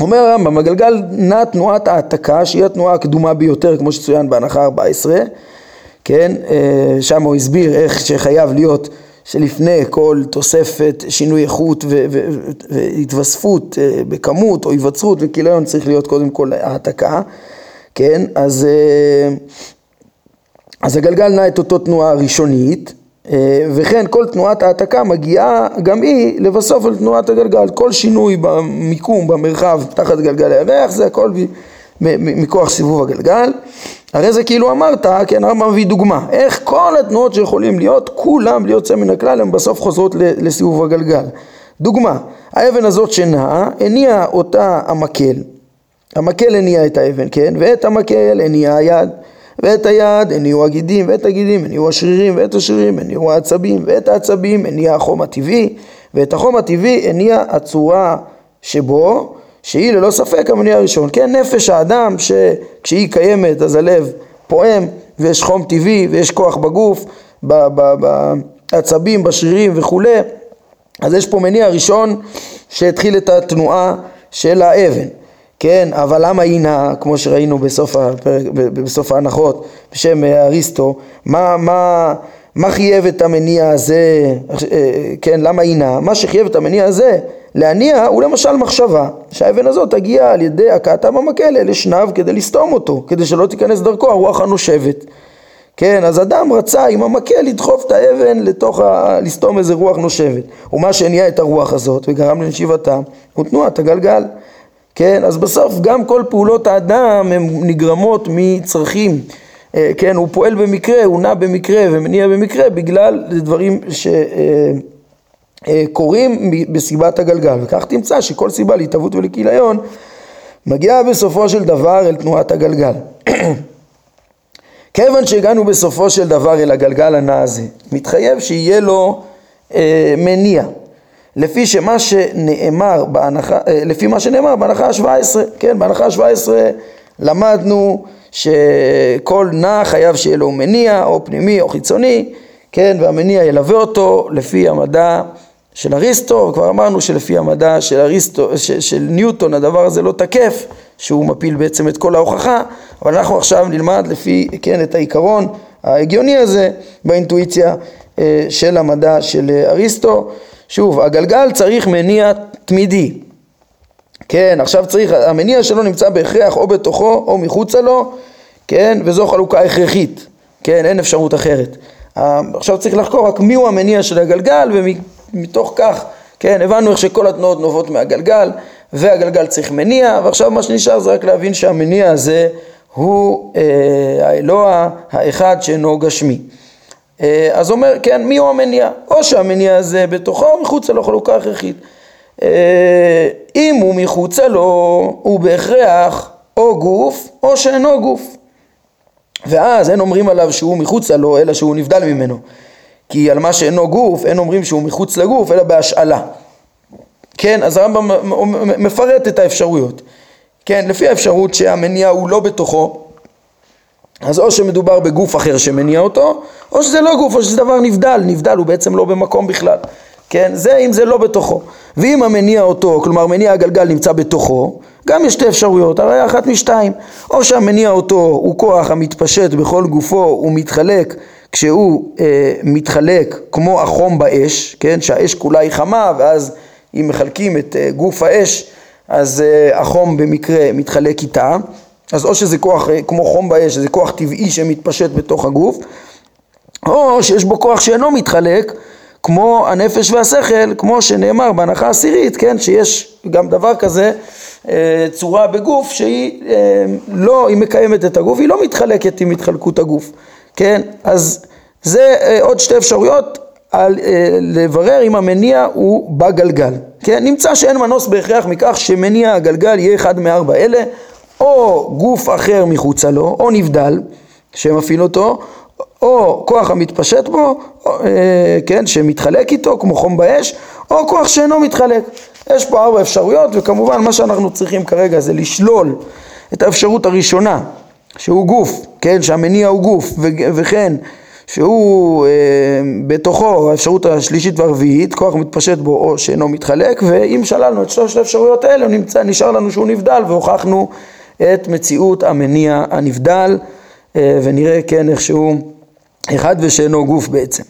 Speaker 1: אומר הרמב"ם, הגלגל נע תנועת העתקה שהיא התנועה הקדומה ביותר כמו שצוין בהנחה 14, כן, אה, שם הוא הסביר איך שחייב להיות שלפני כל תוספת שינוי איכות והתווספות אה, בכמות או היווצרות וכיליון צריך להיות קודם כל העתקה, כן, אז, אה, אז הגלגל נע את אותו תנועה ראשונית וכן כל תנועת העתקה מגיעה גם היא לבסוף על תנועת הגלגל, כל שינוי במיקום, במרחב, תחת גלגל הירח, זה הכל מכוח סיבוב הגלגל. הרי זה כאילו אמרת, כן, הרמב"ם מביא דוגמה, איך כל התנועות שיכולים להיות, כולם בלי יוצא מן הכלל, הן בסוף חוזרות לסיבוב הגלגל. דוגמה, האבן הזאת שנעה, הניע אותה המקל, המקל הניע את האבן, כן, ואת המקל הניע היד. ואת היד הניעו הגידים, ואת הגידים הניעו השרירים, ואת השרירים הניעו העצבים, ואת העצבים הניע החום הטבעי, ואת החום הטבעי הניע הצורה שבו, שהיא ללא ספק המניע הראשון. כן, נפש האדם שכשהיא קיימת אז הלב פועם ויש חום טבעי ויש כוח בגוף, בעצבים, בשרירים וכולי, אז יש פה מניע ראשון שהתחיל את התנועה של האבן. כן, אבל למה היא נעה, כמו שראינו בסוף, הפרק, בסוף ההנחות, בשם אריסטו, מה, מה, מה חייב את המניע הזה, כן, למה היא נעה? מה שחייב את המניע הזה להניע הוא למשל מחשבה, שהאבן הזאת תגיע על ידי הכאתה במקל אל אשנב כדי לסתום אותו, כדי שלא תיכנס דרכו הרוח הנושבת. כן, אז אדם רצה עם המקל לדחוף את האבן לתוך ה... לסתום איזה רוח נושבת. ומה שהניע את הרוח הזאת וגרם לנשיבתה הוא תנועת הגלגל. כן, אז בסוף גם כל פעולות האדם הן נגרמות מצרכים, אה, כן, הוא פועל במקרה, הוא נע במקרה ומניע במקרה בגלל דברים שקורים אה, אה, בסיבת הגלגל, וכך תמצא שכל סיבה להתהוות ולכיליון מגיעה בסופו של דבר אל תנועת הגלגל. <clears throat> כיוון שהגענו בסופו של דבר אל הגלגל הנע הזה, מתחייב שיהיה לו אה, מניע. לפי שמה שנאמר בהנחה, אה, לפי מה שנאמר בהנחה ה-17, כן, בהנחה ה-17 למדנו שכל נע חייב שיהיה לו מניע, או פנימי או חיצוני, כן, והמניע ילווה אותו לפי המדע של אריסטו, וכבר אמרנו שלפי המדע של אריסטו, של, של ניוטון הדבר הזה לא תקף, שהוא מפיל בעצם את כל ההוכחה, אבל אנחנו עכשיו נלמד לפי, כן, את העיקרון ההגיוני הזה באינטואיציה אה, של המדע של אריסטו. שוב, הגלגל צריך מניע תמידי. כן, עכשיו צריך, המניע שלו נמצא בהכרח או בתוכו או מחוצה לו, כן, וזו חלוקה הכרחית, כן, אין אפשרות אחרת. עכשיו צריך לחקור רק מיהו המניע של הגלגל ומתוך כך, כן, הבנו איך שכל התנועות נובעות מהגלגל והגלגל צריך מניע ועכשיו מה שנשאר זה רק להבין שהמניע הזה הוא אה, האלוה האחד שאינו גשמי. אה, אז אומר, כן, מי הוא המניע? או שהמניע הזה בתוכו או מחוצה לו חלוקה הכרחית. אה, אם הוא מחוצה לו, הוא בהכרח או גוף או שאינו גוף. ואז אין אומרים עליו שהוא מחוצה לו, אלא שהוא נבדל ממנו. כי על מה שאינו גוף, אין אומרים שהוא מחוץ לגוף, אלא בהשאלה. כן, אז הרמב"ם מפרט את האפשרויות. כן, לפי האפשרות שהמניע הוא לא בתוכו, אז או שמדובר בגוף אחר שמניע אותו, או שזה לא גוף, או שזה דבר נבדל, נבדל הוא בעצם לא במקום בכלל, כן? זה אם זה לא בתוכו. ואם המניע אותו, כלומר מניע הגלגל נמצא בתוכו, גם יש שתי אפשרויות, הרי אחת משתיים, או שהמניע אותו הוא כוח המתפשט בכל גופו ומתחלק כשהוא אה, מתחלק כמו החום באש, כן? שהאש כולה היא חמה ואז אם מחלקים את אה, גוף האש אז אה, החום במקרה מתחלק איתה אז או שזה כוח אה, כמו חום באש, שזה כוח טבעי שמתפשט בתוך הגוף, או שיש בו כוח שאינו מתחלק, כמו הנפש והשכל, כמו שנאמר בהנחה עשירית, כן, שיש גם דבר כזה, אה, צורה בגוף שהיא אה, לא, היא מקיימת את הגוף, היא לא מתחלקת עם התחלקות הגוף, כן, אז זה עוד שתי אפשרויות על לברר אם המניע הוא בגלגל, כן, נמצא שאין מנוס בהכרח מכך שמניע הגלגל יהיה אחד מארבע אלה, או גוף אחר מחוצה לו, או נבדל, שמפעיל אותו, או כוח המתפשט בו, או, אה, כן, שמתחלק איתו, כמו חום באש, או כוח שאינו מתחלק. יש פה ארבע אפשרויות, וכמובן מה שאנחנו צריכים כרגע זה לשלול את האפשרות הראשונה, שהוא גוף, כן, שהמניע הוא גוף, וכן שהוא אה, בתוכו האפשרות השלישית והרביעית, כוח מתפשט בו או שאינו מתחלק, ואם שללנו את שלושת האפשרויות האלה, נמצא, נשאר לנו שהוא נבדל והוכחנו את מציאות המניע הנבדל, אה, ונראה כן איך שהוא אחד ושאינו גוף בעצם.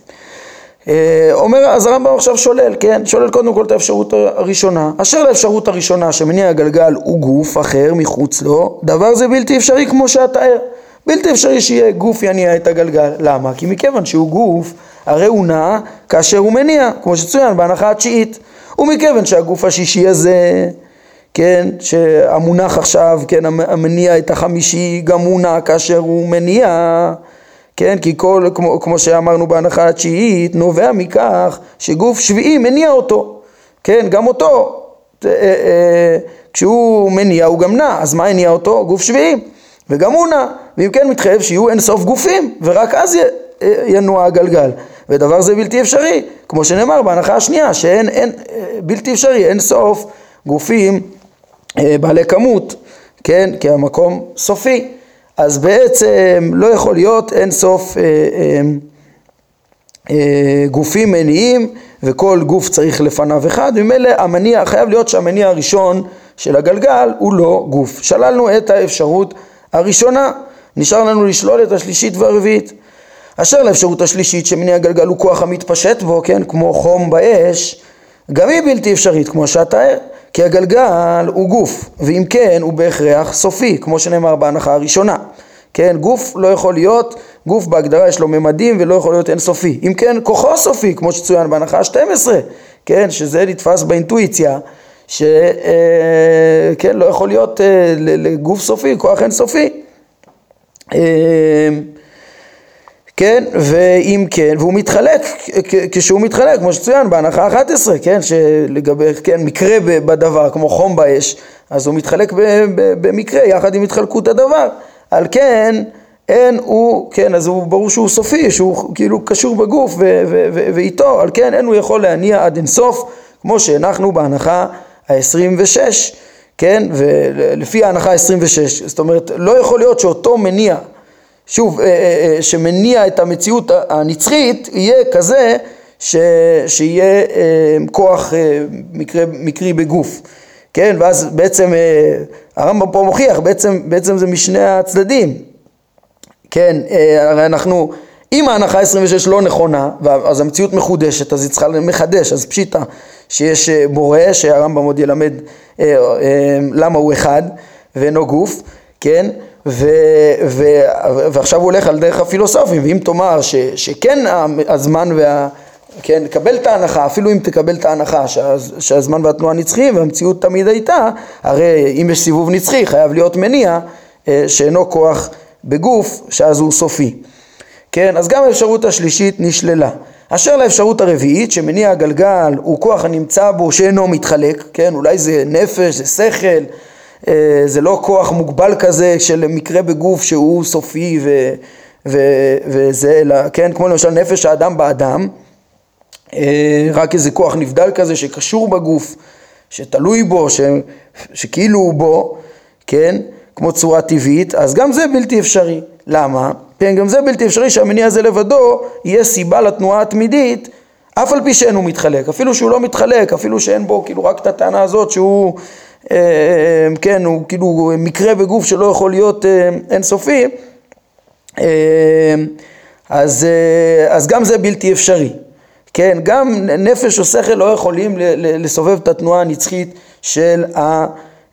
Speaker 1: אה, אומר, אז הרמב"ם עכשיו שולל, כן? שולל קודם כל את האפשרות הראשונה. אשר לאפשרות הראשונה שמניע הגלגל הוא גוף אחר מחוץ לו, דבר זה בלתי אפשרי כמו שאתאר. בלתי אפשרי שיהיה גוף יניע את הגלגל. למה? כי מכיוון שהוא גוף, הרי הוא נע כאשר הוא מניע, כמו שצוין בהנחה התשיעית. ומכיוון שהגוף השישי הזה כן, שהמונח עכשיו, כן, המניע את החמישי גם מונע כאשר הוא מניע, כן, כי כל, כמו, כמו שאמרנו בהנחה התשיעית, נובע מכך שגוף שביעי מניע אותו, כן, גם אותו, אה, אה, כשהוא מניע הוא גם נע, אז מה הניע אותו? גוף שביעי, וגם הוא נע, ואם כן מתחייב שיהיו אין סוף גופים, ורק אז ינוע הגלגל. ודבר זה בלתי אפשרי, כמו שנאמר בהנחה השנייה, שאין, אין, בלתי אפשרי, אין סוף גופים אה, בעלי כמות, כן, כי המקום סופי, אז בעצם לא יכול להיות אין סוף אה, אה, אה, גופים מניעים וכל גוף צריך לפניו אחד, ממילא המניע, חייב להיות שהמניע הראשון של הגלגל הוא לא גוף. שללנו את האפשרות הראשונה, נשאר לנו לשלול את השלישית והרביעית. אשר לאפשרות השלישית שמניע הגלגל הוא כוח המתפשט בו, כן, כמו חום באש, גם היא בלתי אפשרית, כמו שאתה כי הגלגל הוא גוף, ואם כן הוא בהכרח סופי, כמו שנאמר בהנחה הראשונה. כן, גוף לא יכול להיות, גוף בהגדרה יש לו ממדים ולא יכול להיות אינסופי. אם כן, כוחו סופי, כמו שצוין בהנחה ה-12, כן, שזה נתפס באינטואיציה, שכן, אה, לא יכול להיות אה, לגוף סופי, כוח אינסופי. אה, כן, ואם כן, והוא מתחלק, כשהוא מתחלק, כמו שצוין בהנחה 11, כן, שלגבי, כן, מקרה בדבר, כמו חום באש, אז הוא מתחלק במקרה יחד עם התחלקות הדבר. על כן, אין הוא, כן, אז הוא ברור שהוא סופי, שהוא כאילו קשור בגוף ואיתו, על כן אין הוא יכול להניע עד אינסוף, כמו שהנחנו בהנחה ה-26, כן, ולפי ההנחה ה-26, זאת אומרת, לא יכול להיות שאותו מניע שוב, אה, אה, אה, שמניע את המציאות הנצחית, יהיה כזה ש, שיהיה כוח מקרי, מקרי בגוף, כן? ואז בעצם הרמב"ם פה מוכיח, בעצם, בעצם זה משני הצדדים, כן? הרי אנחנו, אם ההנחה 26 לא נכונה, אז המציאות מחודשת, אז היא צריכה לחדש, אז פשיטה שיש בורא, שהרמב"ם עוד ילמד למה הוא אחד ואינו גוף, כן? ו, ו, ועכשיו הוא הולך על דרך הפילוסופים, ואם תאמר ש, שכן הזמן וה... כן, קבל את ההנחה, אפילו אם תקבל את ההנחה שהז, שהזמן והתנועה נצחיים והמציאות תמיד הייתה, הרי אם יש סיבוב נצחי חייב להיות מניע אה, שאינו כוח בגוף, שאז הוא סופי. כן, אז גם האפשרות השלישית נשללה. אשר לאפשרות הרביעית, שמניע הגלגל הוא כוח הנמצא בו שאינו מתחלק, כן, אולי זה נפש, זה שכל, זה לא כוח מוגבל כזה של מקרה בגוף שהוא סופי ו, ו, וזה, אלא, כן, כמו למשל נפש האדם באדם, אה, רק איזה כוח נבדל כזה שקשור בגוף, שתלוי בו, ש, שכאילו הוא בו, כן, כמו צורה טבעית, אז גם זה בלתי אפשרי. למה? כן, גם זה בלתי אפשרי שהמניע הזה לבדו יהיה סיבה לתנועה התמידית, אף על פי שאין הוא מתחלק, אפילו שהוא לא מתחלק, אפילו שאין בו כאילו רק את הטענה הזאת שהוא אה, אה, כן, הוא כאילו מקרה בגוף שלא יכול להיות אה, אינסופי, אז, אז גם זה בלתי אפשרי. כן, גם נפש או שכל לא יכולים לסובב את התנועה הנצחית של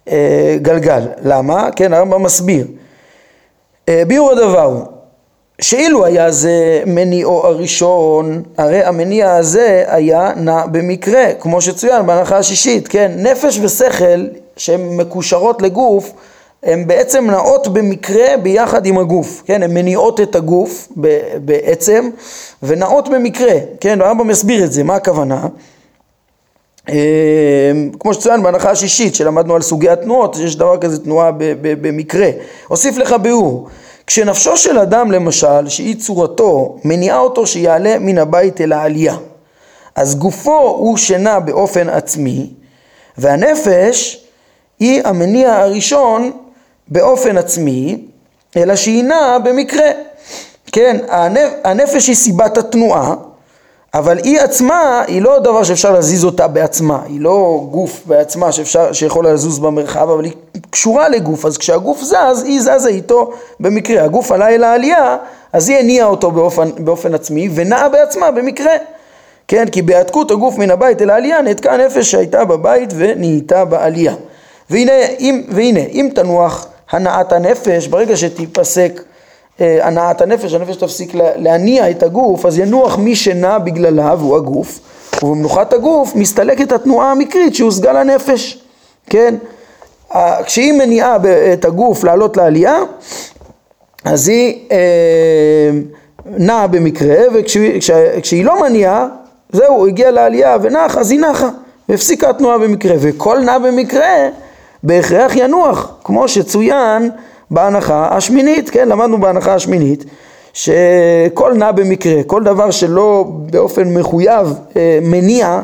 Speaker 1: הגלגל. למה? כן, הרמב"ם מסביר. ביאור הדבר הוא שאילו היה זה מניעו הראשון, הרי המניע הזה היה נע במקרה, כמו שצוין בהנחה השישית, כן? נפש ושכל שהן מקושרות לגוף, הן בעצם נעות במקרה ביחד עם הגוף, כן? הן מניעות את הגוף בעצם ונעות במקרה, כן? הרמב"ם מסביר את זה, מה הכוונה? אמ, כמו שצוין בהנחה השישית שלמדנו על סוגי התנועות, יש דבר כזה תנועה במקרה. אוסיף לך ביאור. כשנפשו של אדם למשל, שהיא צורתו, מניעה אותו שיעלה מן הבית אל העלייה. אז גופו הוא שנע באופן עצמי, והנפש היא המניע הראשון באופן עצמי, אלא שהיא נעה במקרה. כן, הנפש היא סיבת התנועה, אבל היא עצמה היא לא דבר שאפשר להזיז אותה בעצמה, היא לא גוף בעצמה שאפשר, שיכול לזוז במרחב, אבל היא קשורה לגוף, אז כשהגוף זז, היא זזה איתו במקרה. הגוף עלה אל העלייה, אז היא הניעה אותו באופן, באופן עצמי ונעה בעצמה במקרה. כן, כי בהעתקות הגוף מן הבית אל העלייה נעתקה הנפש שהייתה בבית ונהייתה בעלייה. והנה אם, והנה, אם תנוח הנעת הנפש, ברגע שתיפסק הנעת הנפש, הנפש תפסיק להניע את הגוף, אז ינוח מי שנע בגללה, והוא הגוף, ובמנוחת הגוף מסתלקת התנועה המקרית שהושגה לנפש, כן? כשהיא מניעה את הגוף לעלות לעלייה, אז היא אה, נעה במקרה, וכשהיא לא מניעה, זהו, הוא הגיע לעלייה ונח, אז היא נחה, והפסיקה התנועה במקרה, וכל נע במקרה בהכרח ינוח, כמו שצוין בהנחה השמינית, כן, למדנו בהנחה השמינית, שכל נע במקרה, כל דבר שלא באופן מחויב אה, מניע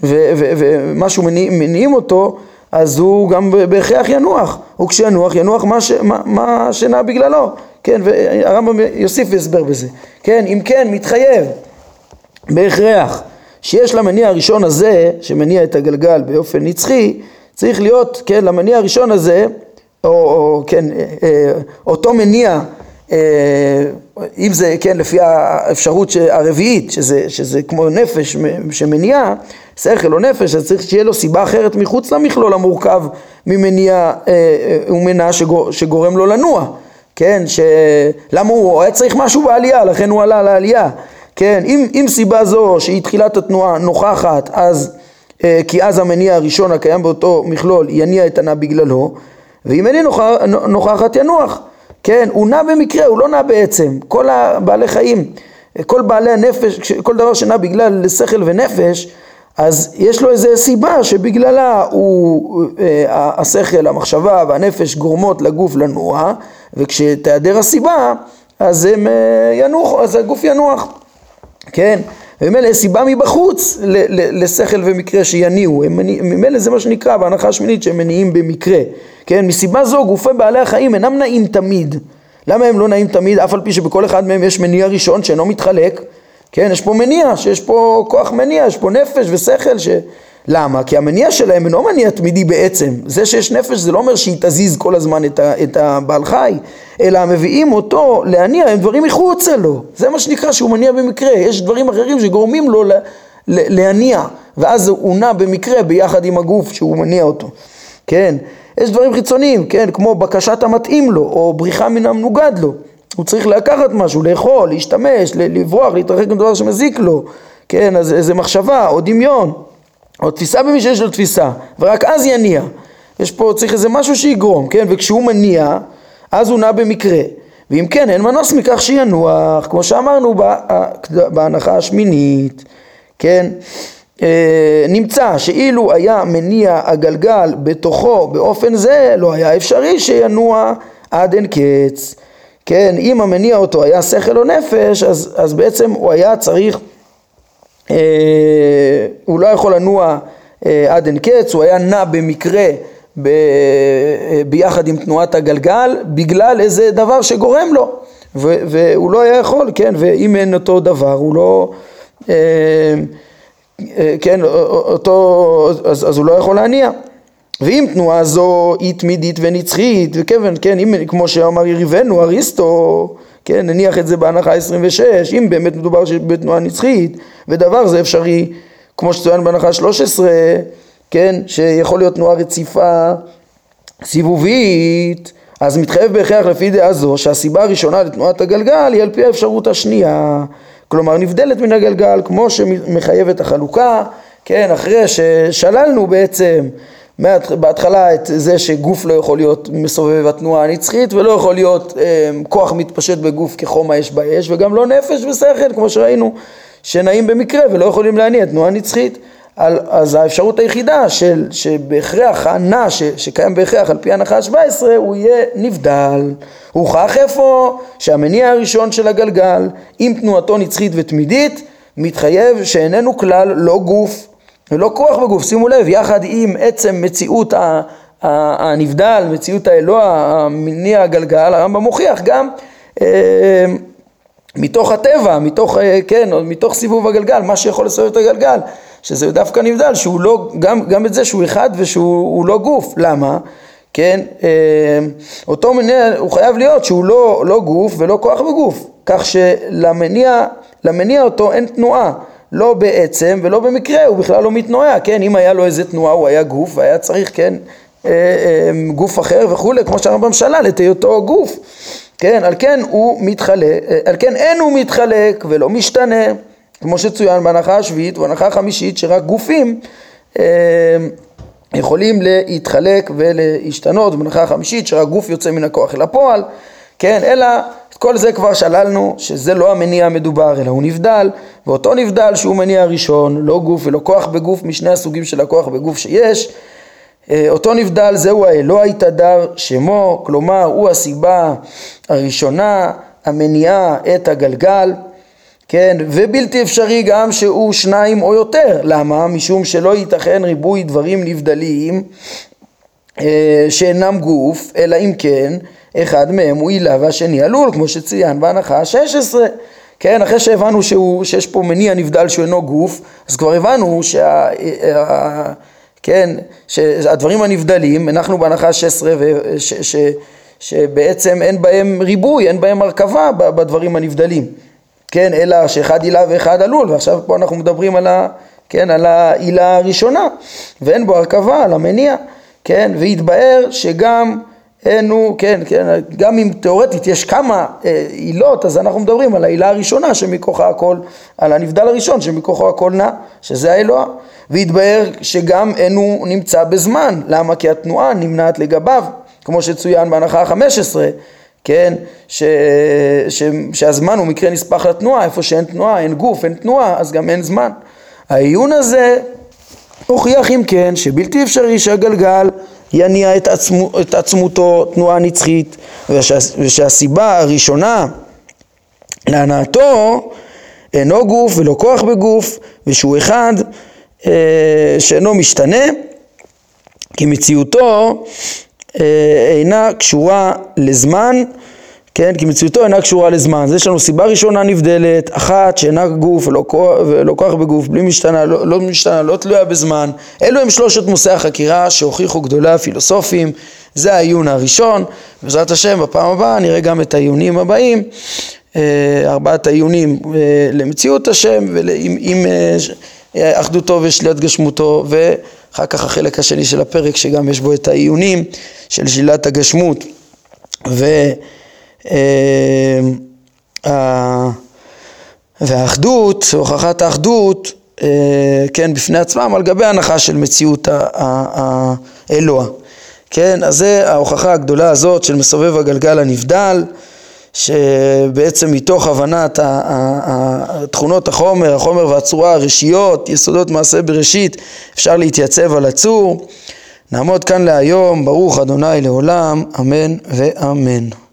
Speaker 1: ומשהו מניעים אותו, אז הוא גם בהכרח ינוח, וכשינוח ינוח מה, ש, מה, מה שנע בגללו, כן, והרמב"ם יוסיף הסבר בזה, כן, אם כן מתחייב בהכרח שיש למניע הראשון הזה, שמניע את הגלגל באופן נצחי, צריך להיות, כן, למניע הראשון הזה, או, כן, אה, אה, אותו מניע אה, אם זה, כן, לפי האפשרות הרביעית, שזה, שזה כמו נפש שמניעה, שכל או נפש, אז צריך שיהיה לו סיבה אחרת מחוץ למכלול המורכב ממניע ומנע שגור, שגורם לו לנוע, כן, למה הוא היה צריך משהו בעלייה, לכן הוא עלה לעלייה, כן, אם, אם סיבה זו שהיא תחילת התנועה נוכחת, אז, כי אז המניע הראשון הקיים באותו מכלול יניע את הנע בגללו, ואם איני נוכחת ינוח. כן, הוא נע במקרה, הוא לא נע בעצם. כל הבעלי חיים, כל בעלי הנפש, כל דבר שנע בגלל שכל ונפש, אז יש לו איזה סיבה שבגללה הוא, אה, השכל, המחשבה והנפש גורמות לגוף לנוע, וכשתיעדר הסיבה, אז הם אה, ינוחו, אז הגוף ינוח, כן? וממילא יש סיבה מבחוץ לשכל ומקרה שיניעו, ממילא זה מה שנקרא בהנחה השמינית שהם מניעים במקרה, כן? מסיבה זו גופי בעלי החיים אינם נעים תמיד. למה הם לא נעים תמיד? אף על פי שבכל אחד מהם יש מניע ראשון שאינו מתחלק, כן? יש פה מניע, שיש פה כוח מניע, יש פה נפש ושכל ש... למה? כי המניע שלהם אינו מניע תמידי בעצם. זה שיש נפש זה לא אומר שהיא תזיז כל הזמן את, ה, את הבעל חי, אלא מביאים אותו להניע, הם דברים מחוצה לו. זה מה שנקרא שהוא מניע במקרה. יש דברים אחרים שגורמים לו ל, ל, להניע, ואז הוא נע במקרה ביחד עם הגוף שהוא מניע אותו. כן? יש דברים חיצוניים, כן? כמו בקשת המתאים לו, או בריחה מן המנוגד לו. הוא צריך לקחת משהו, לאכול, להשתמש, לברוח, להתרחק מדבר שמזיק לו. כן? אז איזה מחשבה או דמיון. או תפיסה במי שיש לו תפיסה, ורק אז יניע. יש פה, צריך איזה משהו שיגרום, כן? וכשהוא מניע, אז הוא נע במקרה. ואם כן, אין מנוס מכך שינוח, כמו שאמרנו בהנחה השמינית, כן? אה, נמצא שאילו היה מניע הגלגל בתוכו באופן זה, לא היה אפשרי שינוע עד אין קץ. כן, אם המניע אותו היה שכל או נפש, אז, אז בעצם הוא היה צריך הוא לא יכול לנוע אה, עד אין קץ, הוא היה נע במקרה ב, אה, ביחד עם תנועת הגלגל בגלל איזה דבר שגורם לו. ו, והוא לא היה יכול, כן, ואם אין אותו דבר הוא לא, כן, אותו, אז, אז הוא לא יכול להניע. ואם תנועה זו היא תמידית ונצחית, וכיוון, כן, אם כמו שאמר יריבנו אריסטו כן, נניח את זה בהנחה 26, אם באמת מדובר בתנועה נצחית, ודבר זה אפשרי, כמו שצוין בהנחה 13, כן, שיכול להיות תנועה רציפה סיבובית, אז מתחייב בהכרח לפי דעה זו שהסיבה הראשונה לתנועת הגלגל היא על פי האפשרות השנייה, כלומר נבדלת מן הגלגל כמו שמחייבת החלוקה, כן, אחרי ששללנו בעצם בהתחלה את זה שגוף לא יכול להיות מסובב התנועה הנצחית ולא יכול להיות אה, כוח מתפשט בגוף כחום האש באש וגם לא נפש ושכל כמו שראינו שנעים במקרה ולא יכולים להניע תנועה נצחית על, אז האפשרות היחידה של, שבהכרח הנע ש, שקיים בהכרח על פי הנחה ה-17 הוא יהיה נבדל. הוכח איפה? שהמניע הראשון של הגלגל עם תנועתו נצחית ותמידית מתחייב שאיננו כלל לא גוף ולא כוח בגוף, שימו לב, יחד עם עצם מציאות הנבדל, מציאות האלוה, המניע הגלגל, הרמב"ם מוכיח גם אה, מתוך הטבע, מתוך, אה, כן, מתוך סיבוב הגלגל, מה שיכול לסובב את הגלגל, שזה דווקא נבדל, שהוא לא, גם, גם את זה שהוא אחד ושהוא לא גוף, למה? כן, אה, אותו מניע, הוא חייב להיות שהוא לא, לא גוף ולא כוח בגוף, כך שלמניע, למניע אותו אין תנועה. לא בעצם ולא במקרה, הוא בכלל לא מתנועע, כן, אם היה לו איזה תנועה הוא היה גוף והיה צריך, כן, אה, אה, גוף אחר וכולי, כמו שהרמב"ם שלל את היותו גוף, כן, על כן הוא מתחלק, אה, על כן אין הוא מתחלק ולא משתנה, כמו שצוין בהנחה השביעית ובהנחה החמישית שרק גופים יכולים להתחלק ולהשתנות, בהנחה החמישית שרק גוף יוצא מן הכוח אל הפועל, כן, אלא את כל זה כבר שללנו שזה לא המניע המדובר אלא הוא נבדל ואותו נבדל שהוא מניע ראשון לא גוף ולא כוח בגוף משני הסוגים של הכוח בגוף שיש אה, אותו נבדל זהו האלוה התהדר שמו כלומר הוא הסיבה הראשונה המניעה את הגלגל, כן, ובלתי אפשרי גם שהוא שניים או יותר, למה? משום שלא ייתכן ריבוי דברים נבדלים אה, שאינם גוף, אלא אם כן אחד מהם הוא עילה והשני עלול, כמו שצוין בהנחה ה-16. כן, אחרי שהבנו שהוא, שיש פה מניע נבדל שהוא אינו גוף, אז כבר הבנו שה... כן, שהדברים הנבדלים, אנחנו בהנחה ה-16, ש, שבעצם אין בהם ריבוי, אין בהם הרכבה בדברים הנבדלים, כן, אלא שאחד עילה ואחד עלול, ועכשיו פה אנחנו מדברים על, ה, כן, על העילה הראשונה, ואין בו הרכבה, על המניע, כן, והתבאר שגם אין הוא, כן, כן, גם אם תאורטית יש כמה אה, עילות, אז אנחנו מדברים על העילה הראשונה שמכוחה הכל, על הנבדל הראשון שמכוחו הכל נע, שזה האלוה. והתבהר שגם אין הוא נמצא בזמן, למה? כי התנועה נמנעת לגביו, כמו שצוין בהנחה החמש עשרה, כן, ש, ש, שהזמן הוא מקרה נספח לתנועה, איפה שאין תנועה, אין גוף, אין תנועה, אז גם אין זמן. העיון הזה הוכיח אם כן שבלתי אפשרי שהגלגל יניע את, עצמו, את עצמותו תנועה נצחית ושה, ושהסיבה הראשונה להנאתו אינו גוף ולא כוח בגוף ושהוא אחד אה, שאינו משתנה כי מציאותו אה, אינה קשורה לזמן כן, כי מציאותו אינה קשורה לזמן. אז יש לנו סיבה ראשונה נבדלת, אחת שאינה גוף ולא כוח, ולא כוח בגוף, בלי משתנה, לא, לא משתנה, לא תלויה בזמן. אלו הם שלושת מושאי החקירה שהוכיחו גדולי הפילוסופים. זה העיון הראשון. בעזרת השם, בפעם הבאה נראה גם את העיונים הבאים. אה, ארבעת העיונים אה, למציאות השם ועם אה, אחדותו ושלילת גשמותו ואחר כך החלק השני של הפרק שגם יש בו את העיונים של שלילת הגשמות ו... אמ, והאחדות, הוכחת האחדות, אה, כן, בפני עצמם, על גבי הנחה של מציאות האלוה. כן, אז זה ההוכחה הגדולה הזאת של מסובב הגלגל הנבדל, שבעצם מתוך הבנת תכונות החומר, החומר והצורה, הרשיות, יסודות מעשה בראשית, אפשר להתייצב על הצור. נעמוד כאן להיום, ברוך אדוני לעולם, אמן ואמן.